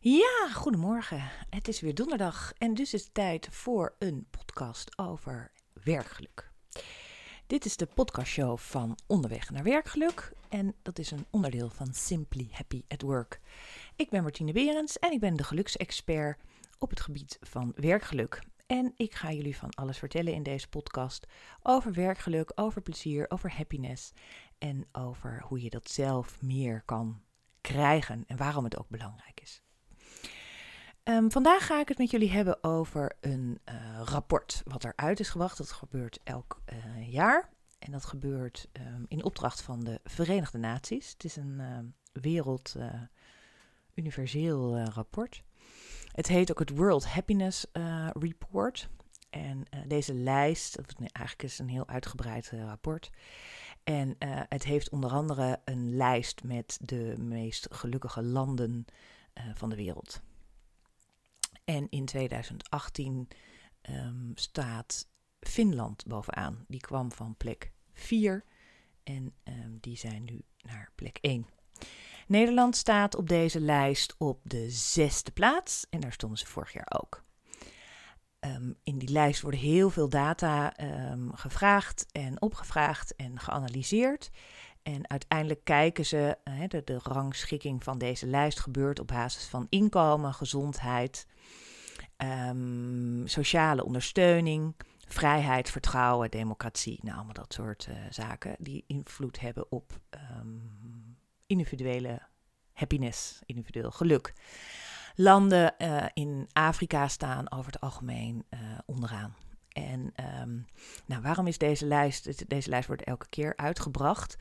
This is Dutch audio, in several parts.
Ja, goedemorgen. Het is weer donderdag en dus is het tijd voor een podcast over werkgeluk. Dit is de podcastshow van Onderweg naar Werkgeluk en dat is een onderdeel van Simply Happy at Work. Ik ben Martine Berends en ik ben de geluksexpert op het gebied van werkgeluk. En ik ga jullie van alles vertellen in deze podcast over werkgeluk, over plezier, over happiness en over hoe je dat zelf meer kan krijgen en waarom het ook belangrijk is. Um, vandaag ga ik het met jullie hebben over een uh, rapport wat eruit is gebracht. Dat gebeurt elk uh, jaar. En dat gebeurt um, in opdracht van de Verenigde Naties. Het is een uh, wereld universeel rapport. Het heet ook het World Happiness Report. En deze lijst, eigenlijk is een heel uitgebreid rapport. En het heeft onder andere een lijst met de meest gelukkige landen van de wereld. En in 2018 um, ehm, staat Finland bovenaan. Die kwam van plek 4 en um, die zijn nu naar plek 1. Nederland staat op deze lijst op de zesde plaats en daar stonden ze vorig jaar ook. Um, in die lijst worden heel veel data gevraagd en opgevraagd en geanalyseerd. En uiteindelijk kijken ze, de, de rangschikking van deze lijst gebeurt op basis van inkomen, gezondheid, um, sociale ondersteuning, vrijheid, vertrouwen, democratie. Nou, allemaal dat soort uh, zaken die invloed hebben op um, individuele happiness, individueel geluk. Landen uh, in Afrika staan over het algemeen uh, onderaan. En um, nou, waarom is deze lijst? Deze lijst wordt elke keer uitgebracht.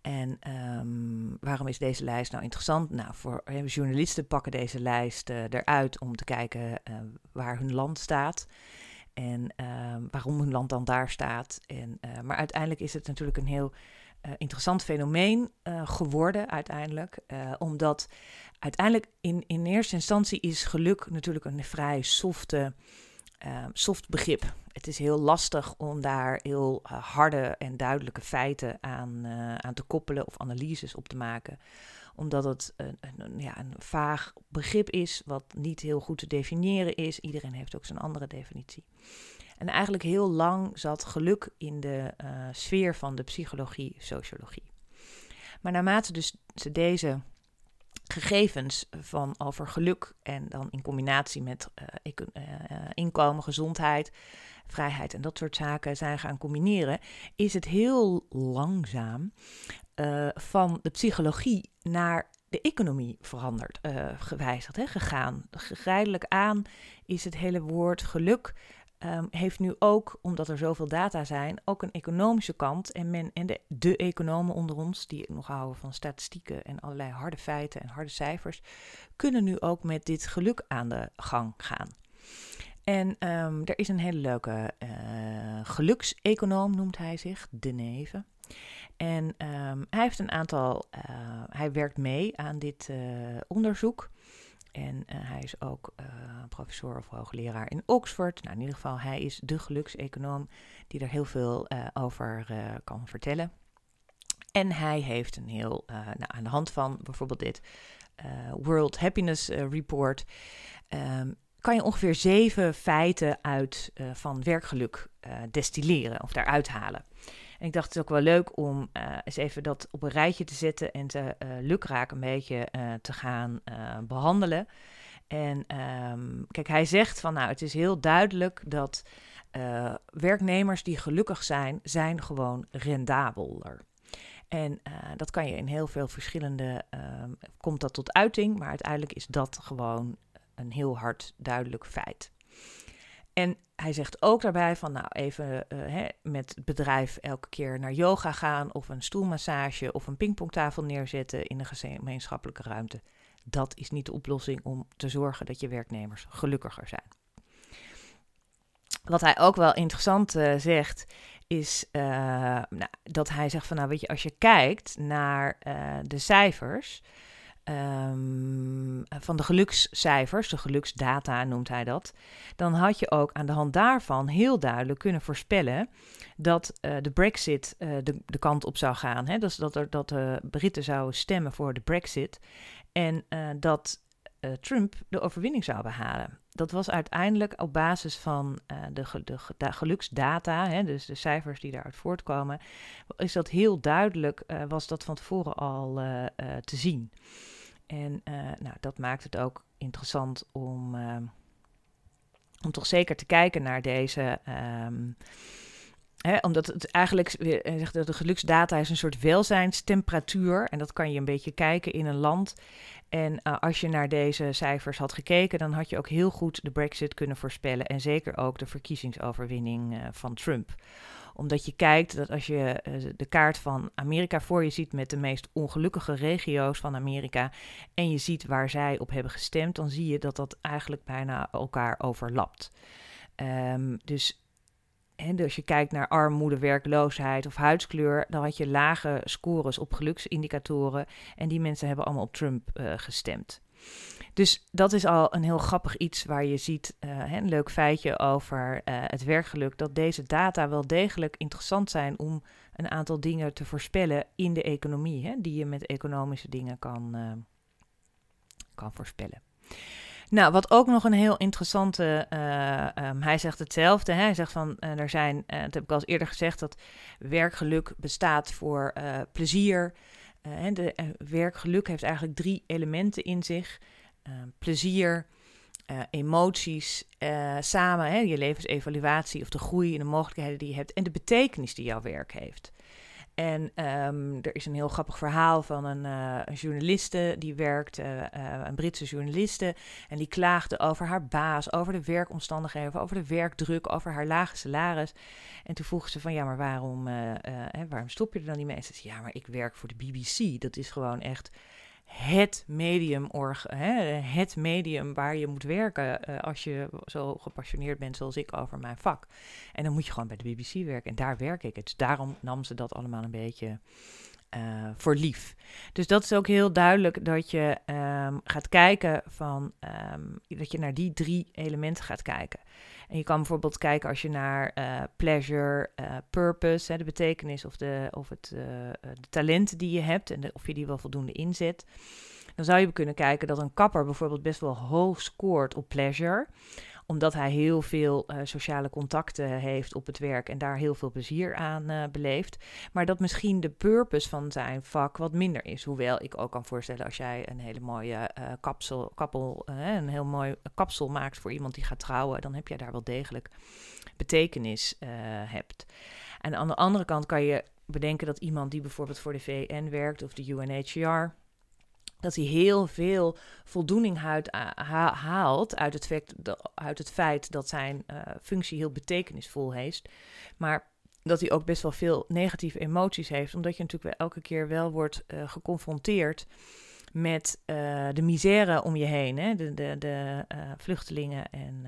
En um, waarom is deze lijst nou interessant? Nou, voor journalisten pakken deze lijst uh, eruit om te kijken uh, waar hun land staat. En uh, waarom hun land dan daar staat. En, uh, maar uiteindelijk is het natuurlijk een heel interessant fenomeen geworden, uiteindelijk. omdat uiteindelijk in, in eerste instantie is geluk natuurlijk een vrij softe uh, soft begrip. Het is heel lastig om daar heel uh, harde en duidelijke feiten aan, uh, aan te koppelen of analyses op te maken. Omdat het een, ja, een vaag begrip is, wat niet heel goed te definiëren is. Iedereen heeft ook zijn andere definitie. En eigenlijk heel lang zat geluk in de uh, sfeer van de psychologie, sociologie. Maar naarmate dus ze deze gegevens van over geluk en dan in combinatie met uh, uh, inkomen, gezondheid, vrijheid en dat soort zaken zijn gaan combineren, is het heel langzaam uh, van de psychologie naar de economie veranderd, gewijzigd, hè, gegaan. Geleidelijk aan is het hele woord geluk um, heeft nu ook, omdat er zoveel data zijn, ook een economische kant. En, men, en de, de economen onder ons, die nog houden van statistieken en allerlei harde feiten en harde cijfers, kunnen nu ook met dit geluk aan de gang gaan. En um, er is een hele leuke uh, gelukseconoom, noemt hij zich, De Neve. En um, hij heeft een aantal, uh, hij werkt mee aan dit uh, onderzoek. En uh, hij is ook uh, professor of hoogleraar in Oxford. Nou, in ieder geval, hij is de gelukseconoom die er heel veel uh, over kan vertellen. En hij heeft een heel, nou, aan de hand van bijvoorbeeld dit World Happiness Report, um, kan je ongeveer zeven feiten uit van werkgeluk destilleren of daaruit halen. En ik dacht, het is ook wel leuk om uh, eens even dat op een rijtje te zetten en te uh, lukraak een beetje uh, te gaan behandelen. En um, kijk, hij zegt van nou, het is heel duidelijk dat werknemers die gelukkig zijn, zijn gewoon rendabeler. En dat kan je in heel veel verschillende, komt dat tot uiting, maar uiteindelijk is dat gewoon een heel hard duidelijk feit. En hij zegt ook daarbij van, nou even uh, hè, met het bedrijf elke keer naar yoga gaan of een stoelmassage of een pingpongtafel neerzetten in een gemeenschappelijke ruimte. Dat is niet de oplossing om te zorgen dat je werknemers gelukkiger zijn. Wat hij ook wel interessant uh, zegt, is uh, nou, dat hij zegt van, nou weet je, als je kijkt naar de cijfers, um, van de gelukscijfers, de geluksdata noemt hij dat, dan had je ook aan de hand daarvan heel duidelijk kunnen voorspellen dat uh, de Brexit uh, de, kant op zou gaan. Hè? Dus dat, er, dat de Britten zouden stemmen voor de Brexit en dat Trump de overwinning zou behalen. Dat was uiteindelijk op basis van de, geluksdata, hè, dus de cijfers die daaruit voortkomen, is dat heel duidelijk, was dat van tevoren al te zien. En nou, dat maakt het ook interessant om, om toch zeker te kijken naar deze. Um, omdat het eigenlijk, zegt dat de geluksdata is een soort welzijnstemperatuur. En dat kan je een beetje kijken in een land. En uh, als je naar deze cijfers had gekeken, dan had je ook heel goed de Brexit kunnen voorspellen. En zeker ook de verkiezingsoverwinning van Trump omdat je kijkt dat als je uh, de kaart van Amerika voor je ziet met de meest ongelukkige regio's van Amerika en je ziet waar zij op hebben gestemd, dan zie je dat dat eigenlijk bijna elkaar overlapt. Um, dus en als je kijkt naar armoede, werkloosheid of huidskleur, dan had je lage scores op geluksindicatoren. En die mensen hebben allemaal op Trump uh, gestemd. Dus dat is al een heel grappig iets waar je ziet, uh, een leuk feitje over uh, het werkgeluk, dat deze data wel degelijk interessant zijn om een aantal dingen te voorspellen in de economie, hè, die je met economische dingen kan, kan voorspellen. Nou, wat ook nog een heel interessante, um, hij zegt hetzelfde. Hè? Hij zegt van, er zijn, dat heb ik al eerder gezegd, dat werkgeluk bestaat voor plezier. de, werkgeluk heeft eigenlijk drie elementen in zich. Plezier, emoties, samen, hè, je levensevaluatie of de groei en de mogelijkheden die je hebt en de betekenis die jouw werk heeft. En um, er is een heel grappig verhaal van een, uh, een journaliste die werkt, een Britse journaliste. En die klaagde over haar baas, over de werkomstandigheden, over de werkdruk, over haar lage salaris. En toen vroeg ze van ja, maar waarom, hè, waarom stop je er dan niet mee? En ze zei ja, maar ik werk voor de BBC. Dat is gewoon echt het medium, het medium waar je moet werken uh, als je zo gepassioneerd bent zoals ik over mijn vak. En dan moet je gewoon bij de BBC werken en daar werk ik. Dus daarom nam ze dat allemaal een beetje uh, voor lief. Dus dat is ook heel duidelijk dat je um, gaat kijken van um, dat je naar die drie elementen gaat kijken. En je kan bijvoorbeeld kijken als je naar uh, pleasure, uh, purpose, hè, de betekenis of, de, of het, uh, de talenten die je hebt en of je die wel voldoende inzet. Dan zou je kunnen kijken dat een kapper bijvoorbeeld best wel hoog scoort op pleasure omdat hij heel veel uh, sociale contacten heeft op het werk en daar heel veel plezier aan uh, beleeft. Maar dat misschien de purpose van zijn vak wat minder is. Hoewel ik ook kan voorstellen als jij een hele mooie uh, kapsel, kappel, een heel mooi kapsel maakt voor iemand die gaat trouwen, dan heb jij daar wel degelijk betekenis hebt. En aan de andere kant kan je bedenken dat iemand die bijvoorbeeld voor de VN werkt of de UNHCR dat hij heel veel voldoening uit, haalt uit het, feit, uit het feit dat zijn uh, functie heel betekenisvol heeft. Maar dat hij ook best wel veel negatieve emoties heeft, omdat je natuurlijk elke keer wel wordt uh, geconfronteerd met de misère om je heen, hè? de, de, de vluchtelingen en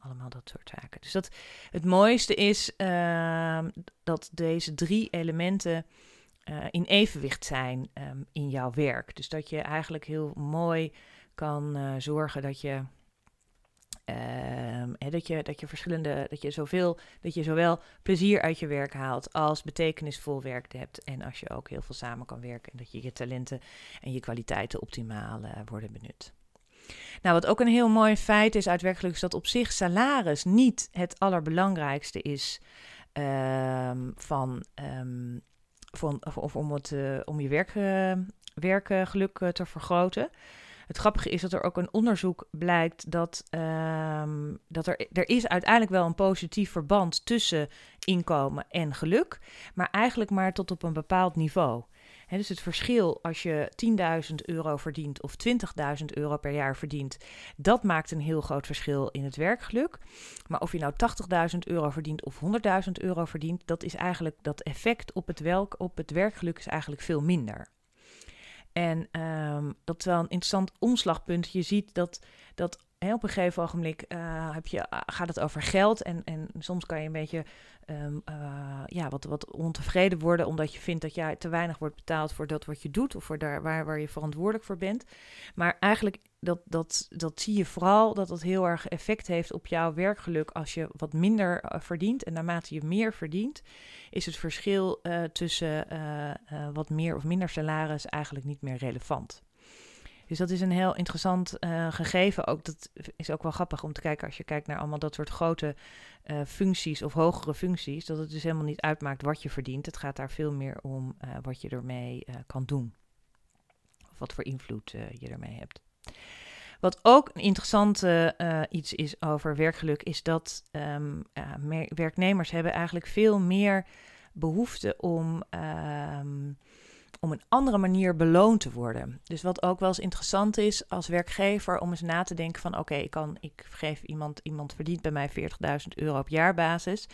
allemaal dat soort zaken. Dus dat, het mooiste is ehm, dat deze drie elementen uh, in evenwicht zijn um, in jouw werk. Dus dat je eigenlijk heel mooi kan uh, zorgen dat je. Uh, dat, je, dat je verschillende, dat je zoveel, dat je zowel plezier uit je werk haalt als betekenisvol werk hebt. En als je ook heel veel samen kan werken en dat je je talenten en je kwaliteiten optimaal uh, worden benut. Nou, wat ook een heel mooi feit is uit werkelijk, is dat op zich salaris niet het allerbelangrijkste is um, van van, of, om, het, uh, om je werk, uh, werkgeluk uh, te vergroten. Het grappige is dat er ook een onderzoek blijkt dat, um, dat er, er is uiteindelijk wel een positief verband tussen inkomen en geluk, maar eigenlijk maar tot op een bepaald niveau dus het verschil als je 10.000 euro verdient of 20.000 euro per jaar verdient, dat maakt een heel groot verschil in het werkgeluk. Maar of je nou 80.000 euro verdient of 100.000 euro verdient, dat is eigenlijk dat effect op het, welk, op het werkgeluk is eigenlijk veel minder. En um, dat is wel een interessant omslagpunt. Je ziet dat, dat op een gegeven ogenblik uh, heb je, gaat het over geld. En, en soms kan je een beetje um, uh, ja, wat, wat ontevreden worden, omdat je vindt dat jij te weinig wordt betaald voor dat wat je doet of voor daar waar, waar je verantwoordelijk voor bent. Maar eigenlijk, dat, dat, dat zie je vooral dat het heel erg effect heeft op jouw werkgeluk als je wat minder uh, verdient. En naarmate je meer verdient, is het verschil tussen wat meer of minder salaris eigenlijk niet meer relevant. Dus dat is een heel interessant uh, gegeven. Ook dat is ook wel grappig om te kijken als je kijkt naar allemaal dat soort grote uh, functies of hogere functies. Dat het dus helemaal niet uitmaakt wat je verdient. Het gaat daar veel meer om uh, wat je ermee kan doen. Of wat voor invloed je ermee hebt. Wat ook een interessant iets is over werkgeluk, is dat um, werknemers hebben eigenlijk veel meer behoefte om. Um, om een andere manier beloond te worden. Dus wat ook wel eens interessant is als werkgever om eens na te denken van oké, ik kan, ik geef iemand, iemand verdient bij mij 40.000 euro op jaarbasis.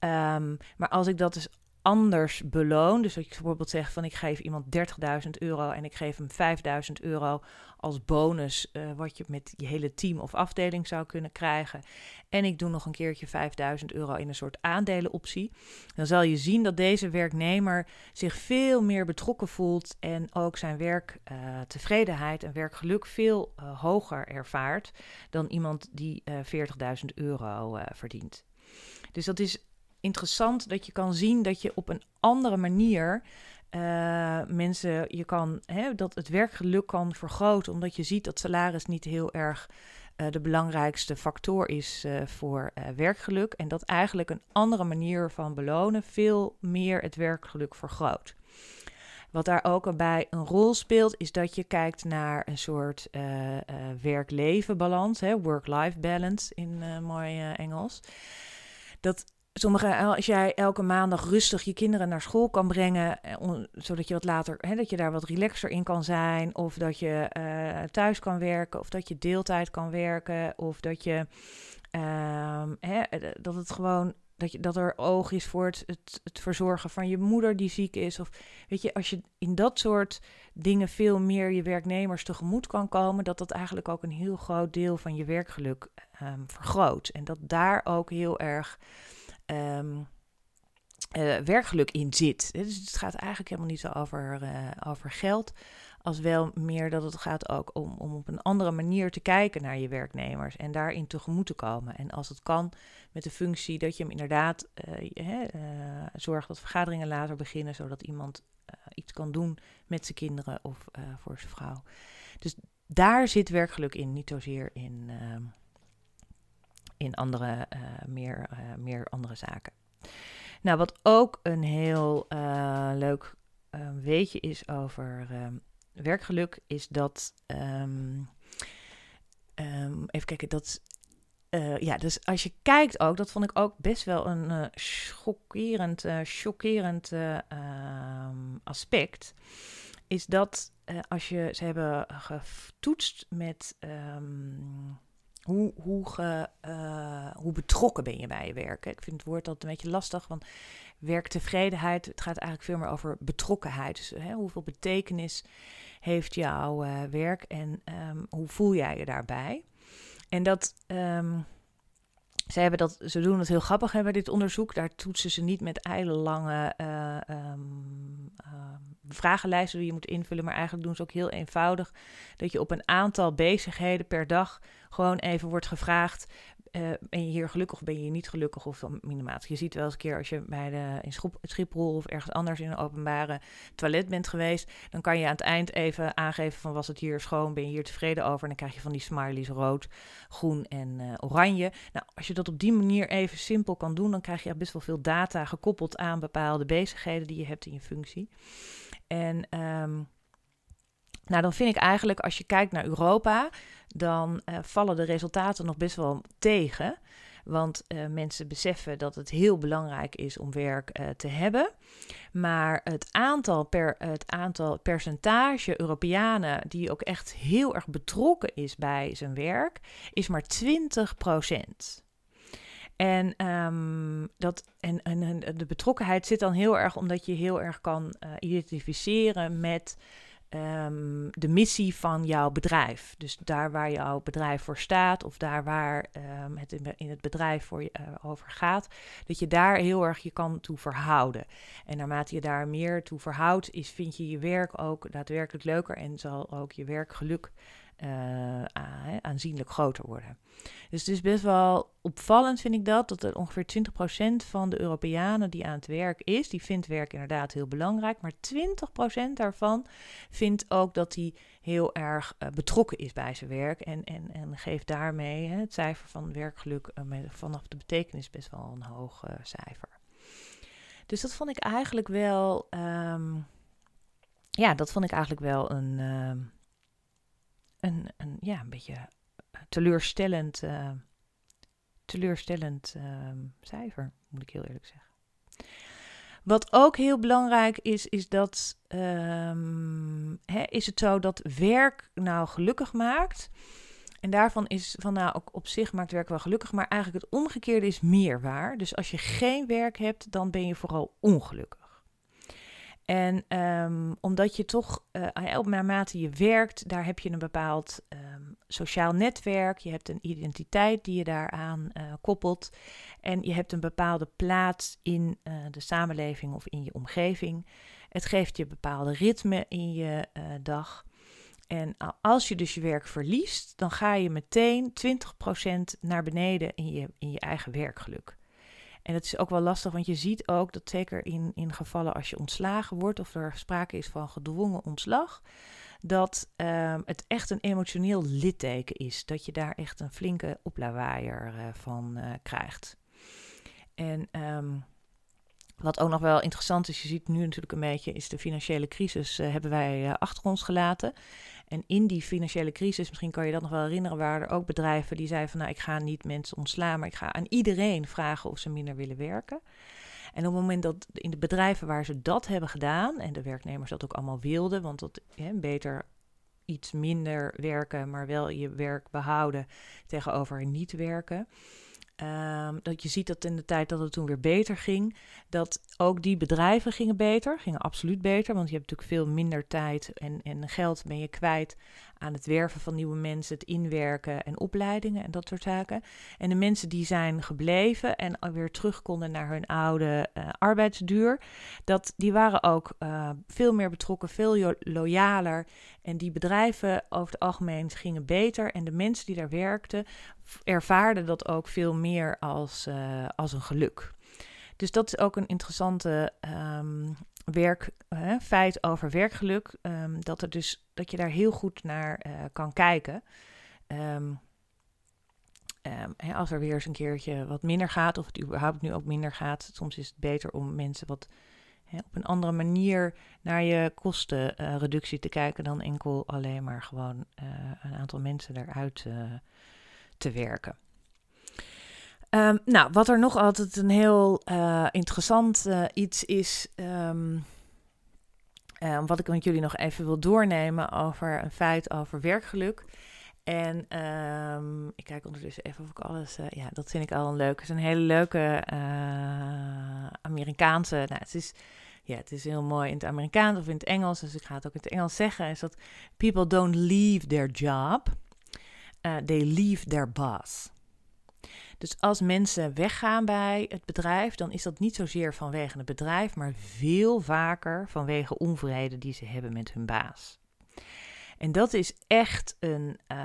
Um, maar als ik dat dus anders beloon. Dus dat je bijvoorbeeld zegt van ik geef iemand 30.000 euro en ik geef hem 5.000 euro als bonus, uh, wat je met je hele team of afdeling zou kunnen krijgen. En ik doe nog een keertje 5.000 euro in een soort aandelenoptie. Dan zal je zien dat deze werknemer zich veel meer betrokken voelt en ook zijn werktevredenheid uh, en werkgeluk veel uh, hoger ervaart dan iemand die 40.000 euro verdient. Dus dat is interessant dat je kan zien dat je op een andere manier uh, mensen, je kan, hè, dat het werkgeluk kan vergroten, omdat je ziet dat salaris niet heel erg uh, de belangrijkste factor is uh, voor werkgeluk. En dat eigenlijk een andere manier van belonen veel meer het werkgeluk vergroot. Wat daar ook bij een rol speelt, is dat je kijkt naar een soort werk-leven balans, work-life balance in mooi Engels. Dat Sommige, eh, als jij elke maandag rustig je kinderen naar school kan brengen, eh, zodat je wat later, hè, dat je daar wat relaxer in kan zijn, of dat je uh, thuis kan werken, of dat je deeltijd kan werken, of dat je, uh, hè, dat het gewoon, dat, je, dat er oog is voor het, het, verzorgen van je moeder die ziek is, of weet je, als je in dat soort dingen veel meer je werknemers tegemoet kan komen, dat dat eigenlijk ook een heel groot deel van je werkgeluk um, vergroot. En dat daar ook heel erg um, werkgeluk in zit. Dus het gaat eigenlijk helemaal niet zo over, uh, over geld, als wel meer dat het gaat ook om, om op een andere manier te kijken naar je werknemers en daarin tegemoet te komen. En als het kan, met de functie dat je hem inderdaad uh, zorgt dat vergaderingen later beginnen, zodat iemand iets kan doen met zijn kinderen of voor zijn vrouw. Dus daar zit werkgeluk in, niet zozeer in in andere, uh, meer, uh, meer andere zaken. Nou, wat ook een heel uh, leuk weetje is over um, werkgeluk, is dat. Um, um, even kijken, dat. ja, dus als je kijkt ook, dat vond ik ook best wel een chockerend, chockerend aspect. Is dat als je ze hebben getoetst met hoe, hoe, ge, uh, hoe betrokken ben je bij je werk? Ik vind het woord altijd een beetje lastig, want werktevredenheid, het gaat eigenlijk veel meer over betrokkenheid. Dus hè, hoeveel betekenis heeft jouw uh, werk en um, hoe voel jij je daarbij? En dat, um, ze, hebben dat, ze doen het heel grappig hè, dit onderzoek. Daar toetsen ze niet met lange um, uh, vragenlijsten die je moet invullen. Maar eigenlijk doen ze ook heel eenvoudig. Dat je op een aantal bezigheden per dag gewoon even wordt gevraagd. Uh, ben je hier gelukkig of ben je hier niet gelukkig of minimaal. Je ziet wel eens een keer als je bij de, in Schiphol of ergens anders in een openbare toilet bent geweest, dan kan je aan het eind even aangeven van was het hier schoon, ben je hier tevreden over en dan krijg je van die smileys rood, groen en uh, oranje. Nou, als je dat op die manier even simpel kan doen, dan krijg je best wel veel data gekoppeld aan bepaalde bezigheden die je hebt in je functie. En um, nou, dan vind ik eigenlijk, als je kijkt naar Europa, dan uh, vallen de resultaten nog best wel tegen. Want uh, mensen beseffen dat het heel belangrijk is om werk uh, te hebben. Maar het aantal, per, het aantal percentage Europeanen die ook echt heel erg betrokken is bij zijn werk, is maar 20% En, um, dat, en, en, de betrokkenheid zit dan heel erg omdat je heel erg kan identificeren met um, de missie van jouw bedrijf. Dus daar waar jouw bedrijf voor staat of daar waar um, het in het bedrijf voor je uh, over gaat, dat je daar heel erg je kan toe verhouden. En naarmate je daar meer toe verhoudt, is, vind je je werk ook daadwerkelijk leuker en zal ook je werkgeluk uh, aanzienlijk groter worden. Dus het is best wel opvallend vind ik dat, dat er ongeveer 20% van de Europeanen die aan het werk is, die vindt werk inderdaad heel belangrijk, maar 20% daarvan vindt ook dat hij heel erg betrokken is bij zijn werk en, en, en geeft daarmee hè, het cijfer van werkgeluk vanaf de betekenis best wel een hoog cijfer. Dus dat vond ik eigenlijk wel, um, ja, dat vond ik eigenlijk wel een, een, ja, een beetje teleurstellend teleurstellend uh, cijfer, moet ik heel eerlijk zeggen. Wat ook heel belangrijk is, is dat um, hè, is het zo dat werk nou gelukkig maakt. En daarvan is van nou ook op zich maakt werk wel gelukkig, maar eigenlijk het omgekeerde is meer waar. Dus als je geen werk hebt, dan ben je vooral ongelukkig. En um, omdat je toch, uh, naarmate je werkt, daar heb je een bepaald um, sociaal netwerk. Je hebt een identiteit die je daaraan uh, koppelt. En je hebt een bepaalde plaats in uh, de samenleving of in je omgeving. Het geeft je bepaalde ritme in je dag. En als je dus je werk verliest, dan ga je meteen 20% naar beneden in je, in je eigen werkgeluk. En het is ook wel lastig, want je ziet ook dat zeker in, in gevallen als je ontslagen wordt of er sprake is van gedwongen ontslag, dat um, het echt een emotioneel litteken is. Dat je daar echt een flinke oplawaaier uh, van uh, krijgt. En um, wat ook nog wel interessant is, je ziet nu natuurlijk een beetje, is de financiële crisis uh, hebben wij achter ons gelaten. En in die financiële crisis, misschien kan je dat nog wel herinneren, waren er ook bedrijven die zeiden van nou ik ga niet mensen ontslaan, maar ik ga aan iedereen vragen of ze minder willen werken. En op het moment dat in de bedrijven waar ze dat hebben gedaan en de werknemers dat ook allemaal wilden, want dat beter iets minder werken, maar wel je werk behouden tegenover niet werken. Um, dat je ziet dat in de tijd dat het toen weer beter ging, dat ook die bedrijven gingen beter, gingen absoluut beter, want je hebt natuurlijk veel minder tijd en, en geld ben je kwijt aan het werven van nieuwe mensen, het inwerken en opleidingen en dat soort zaken. En de mensen die zijn gebleven en weer terug konden naar hun oude uh, arbeidsduur, dat, die waren ook uh, veel meer betrokken, veel loyaler. En die bedrijven over het algemeen gingen beter. En de mensen die daar werkten, ervaarden dat ook veel meer als, uh, als een geluk. Dus dat is ook een interessante um, werk, uh, feit over werkgeluk. Um, dat, er dus, dat je daar heel goed naar uh, kan kijken. Um, hè, als er weer eens een keertje wat minder gaat, of het überhaupt nu ook minder gaat. Soms is het beter om mensen wat hè, op een andere manier naar je kostenreductie te kijken dan enkel alleen maar gewoon een aantal mensen eruit te werken. Um, nou, wat er nog altijd een heel uh, interessant uh, iets is, um, wat ik met jullie nog even wil doornemen over een feit over werkgeluk. En ik kijk ondertussen even of ik alles. Uh, ja, dat vind ik al een leuke. Het is een hele leuke Amerikaanse. Nou, het is, ja, het is heel mooi in het Amerikaans of in het Engels. Dus ik ga het ook in het Engels zeggen. Is dat people don't leave their job, they leave their boss. Dus als mensen weggaan bij het bedrijf, dan is dat niet zozeer vanwege het bedrijf, maar veel vaker vanwege onvrede die ze hebben met hun baas. En dat is echt een, uh,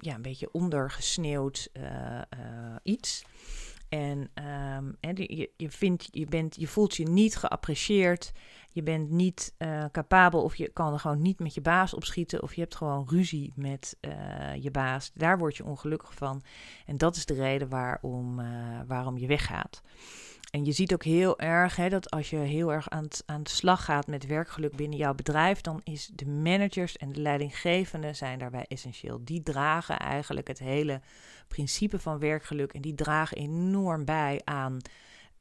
ja, een beetje ondergesneeuwd uh, uh, iets. En um, je, je, vindt, je, bent, je voelt je niet geapprecieerd. Je bent niet uh, capabel of je kan er gewoon niet met je baas opschieten. Of je hebt gewoon ruzie met uh, je baas. Daar word je ongelukkig van. En dat is de reden waarom, uh, waarom je weggaat. En je ziet ook heel erg hè, dat als je heel erg aan, aan de slag gaat met werkgeluk binnen jouw bedrijf, dan is de managers en de leidinggevenden zijn daarbij essentieel. Die dragen eigenlijk het hele principe van werkgeluk en die dragen enorm bij aan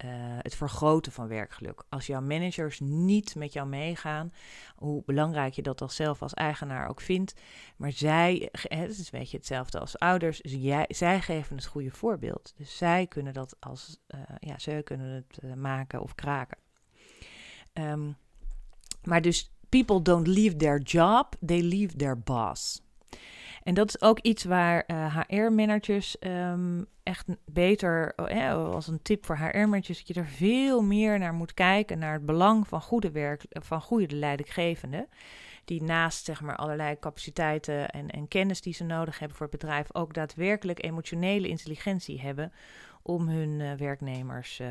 uh, het vergroten van werkgeluk. Als jouw managers niet met jou meegaan, hoe belangrijk je dat als zelf als eigenaar ook vindt, maar zij, het is een beetje hetzelfde als ouders, dus jij, zij geven het goede voorbeeld. Dus zij kunnen dat als, uh, ja, zij kunnen het uh, maken of kraken. Um, maar dus people don't leave their job, they leave their boss. En dat is ook iets waar eh, HR-managers um, ehm, echt beter, uh, als een tip voor HR-managers, dat je er veel meer naar moet kijken, naar het belang van goede werk, van goede leidinggevende. die naast zeg maar, allerlei capaciteiten en, en kennis die ze nodig hebben voor het bedrijf, ook daadwerkelijk emotionele intelligentie hebben om hun werknemers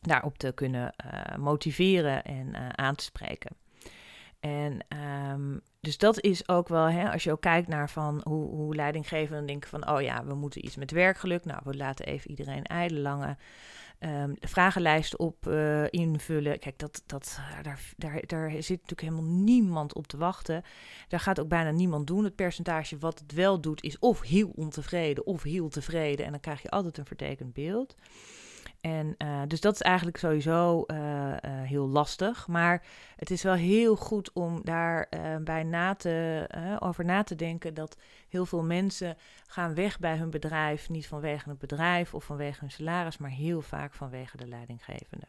daarop te kunnen motiveren en aan te spreken. En um, dus dat is ook wel, hè, als je ook kijkt naar van hoe, hoe leidinggevenden denken van, oh ja, we moeten iets met werkgeluk. Nou, we laten even iedereen eilenlange um, vragenlijsten op uh, invullen. Kijk, dat, dat, daar, daar, daar zit natuurlijk helemaal niemand op te wachten. Daar gaat ook bijna niemand doen. Het percentage wat het wel doet is of heel ontevreden of heel tevreden. En dan krijg je altijd een vertekend beeld. En uh, dus dat is eigenlijk sowieso uh, uh, heel lastig. Maar het is wel heel goed om daar bij na te, over na te denken dat heel veel mensen gaan weg bij hun bedrijf. Niet vanwege het bedrijf of vanwege hun salaris, maar heel vaak vanwege de leidinggevende.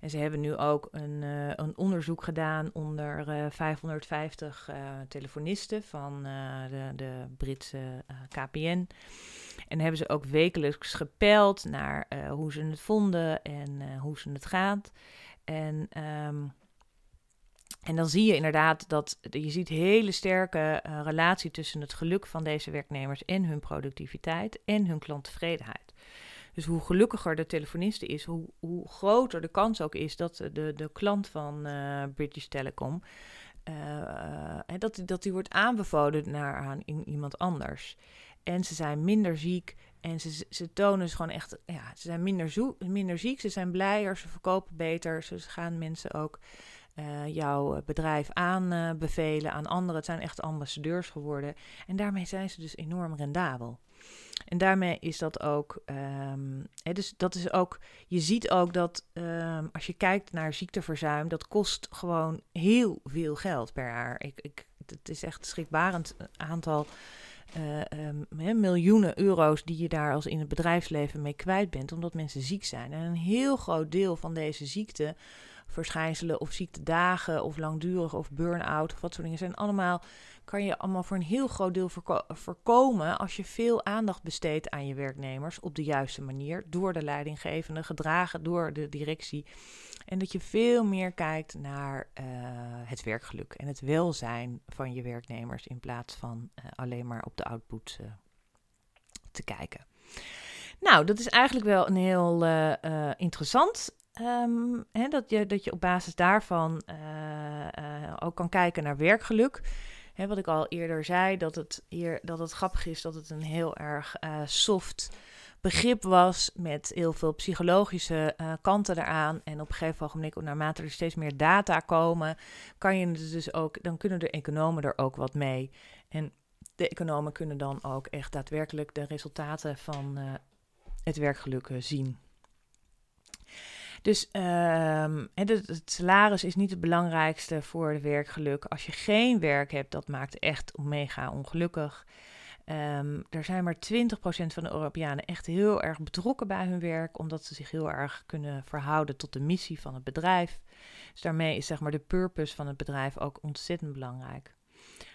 En ze hebben nu ook een, een onderzoek gedaan onder 550 telefonisten van de, de Britse KPN. En hebben ze ook wekelijks gepeld naar uh, hoe ze het vonden en uh, hoe ze het gaat. En, um, en dan zie je inderdaad dat je ziet hele sterke uh, relatie tussen het geluk van deze werknemers en hun productiviteit en hun klanttevredenheid. Dus hoe gelukkiger de telefoniste is, hoe, hoe groter de kans ook is dat de, de klant van British Telecom dat, dat die wordt aanbevolen naar aan iemand anders. En ze zijn minder ziek. En ze, ze tonen dus gewoon echt, ja, ze zijn minder, minder ziek. Ze zijn blijer, ze verkopen beter. Ze gaan mensen ook uh, jouw bedrijf aanbevelen aan anderen. Het zijn echt ambassadeurs geworden. En daarmee zijn ze dus enorm rendabel. En daarmee is dat ook, um, hè, dus dat is ook, je ziet ook dat um, als je kijkt naar ziekteverzuim, dat kost gewoon heel veel geld per jaar. Ik, ik, het is echt een schrikbarend aantal uh, miljoenen euro's die je daar als in het bedrijfsleven mee kwijt bent, omdat mensen ziek zijn. En een heel groot deel van deze ziekte, verschijnselen of ziektedagen of langdurig of burn-out of wat soort dingen zijn allemaal, kan je allemaal voor een heel groot deel voorkomen als je veel aandacht besteedt aan je werknemers op de juiste manier, door de leidinggevende, gedragen door de directie. En dat je veel meer kijkt naar uh, het werkgeluk en het welzijn van je werknemers in plaats van uh, alleen maar op de output uh, te kijken. Nou, dat is eigenlijk wel een heel interessant. Um, hè, dat, je, dat je op basis daarvan ook kan kijken naar werkgeluk. Hè, wat ik al eerder zei, dat het, hier, dat het grappig is dat het een heel erg soft begrip was met heel veel psychologische kanten eraan. En op een gegeven moment, naarmate er steeds meer data komen, kan je dus ook, dan kunnen de economen er ook wat mee. En de economen kunnen dan ook echt daadwerkelijk de resultaten van het werkgeluk zien. Dus het, het, salaris is niet het belangrijkste voor het werkgeluk. Als je geen werk hebt, dat maakt echt mega ongelukkig. Um, er zijn maar 20% van de Europeanen echt heel erg betrokken bij hun werk, omdat ze zich heel erg kunnen verhouden tot de missie van het bedrijf. Dus daarmee is zeg maar de purpose van het bedrijf ook ontzettend belangrijk.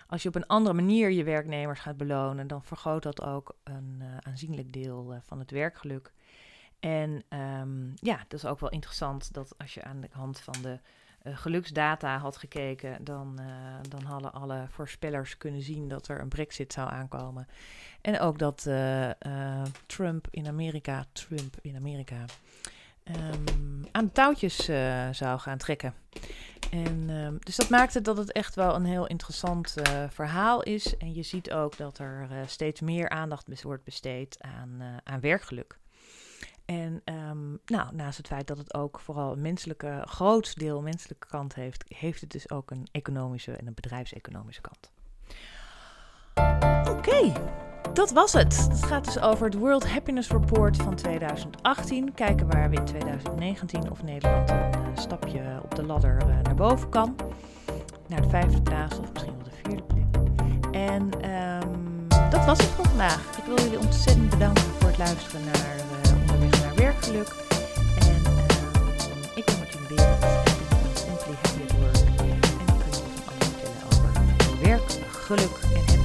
Als je op een andere manier je werknemers gaat belonen, dan vergroot dat ook een uh, aanzienlijk deel uh, van het werkgeluk. En um, ja, dat is ook wel interessant dat als je aan de hand van de uh, geluksdata had gekeken, dan, uh, dan hadden alle voorspellers kunnen zien dat er een brexit zou aankomen. En ook dat uh, Trump in Amerika, Trump in Amerika, um, aan de touwtjes zou gaan trekken. En, um, dus dat maakte dat het echt wel een heel interessant verhaal is. En je ziet ook dat er steeds meer aandacht wordt besteed aan, aan werkgeluk. En um, nou, naast het feit dat het ook vooral een menselijke, groot deel menselijke kant heeft, heeft het dus ook een economische en een bedrijfseconomische kant. Oké, dat was het. Het gaat dus over het World Happiness Report van 2018. Kijken waar we in 2019 of Nederland een uh, stapje op de ladder uh, naar boven kan. Naar de vijfde plaats of misschien wel de vierde plek. En um, dat was het voor vandaag. Ik wil jullie ontzettend bedanken voor het luisteren naar werkgeluk. En uh, ik ben Martine Berend ben Simply Happy at Work. En ik kan van alles vertellen over werk, geluk en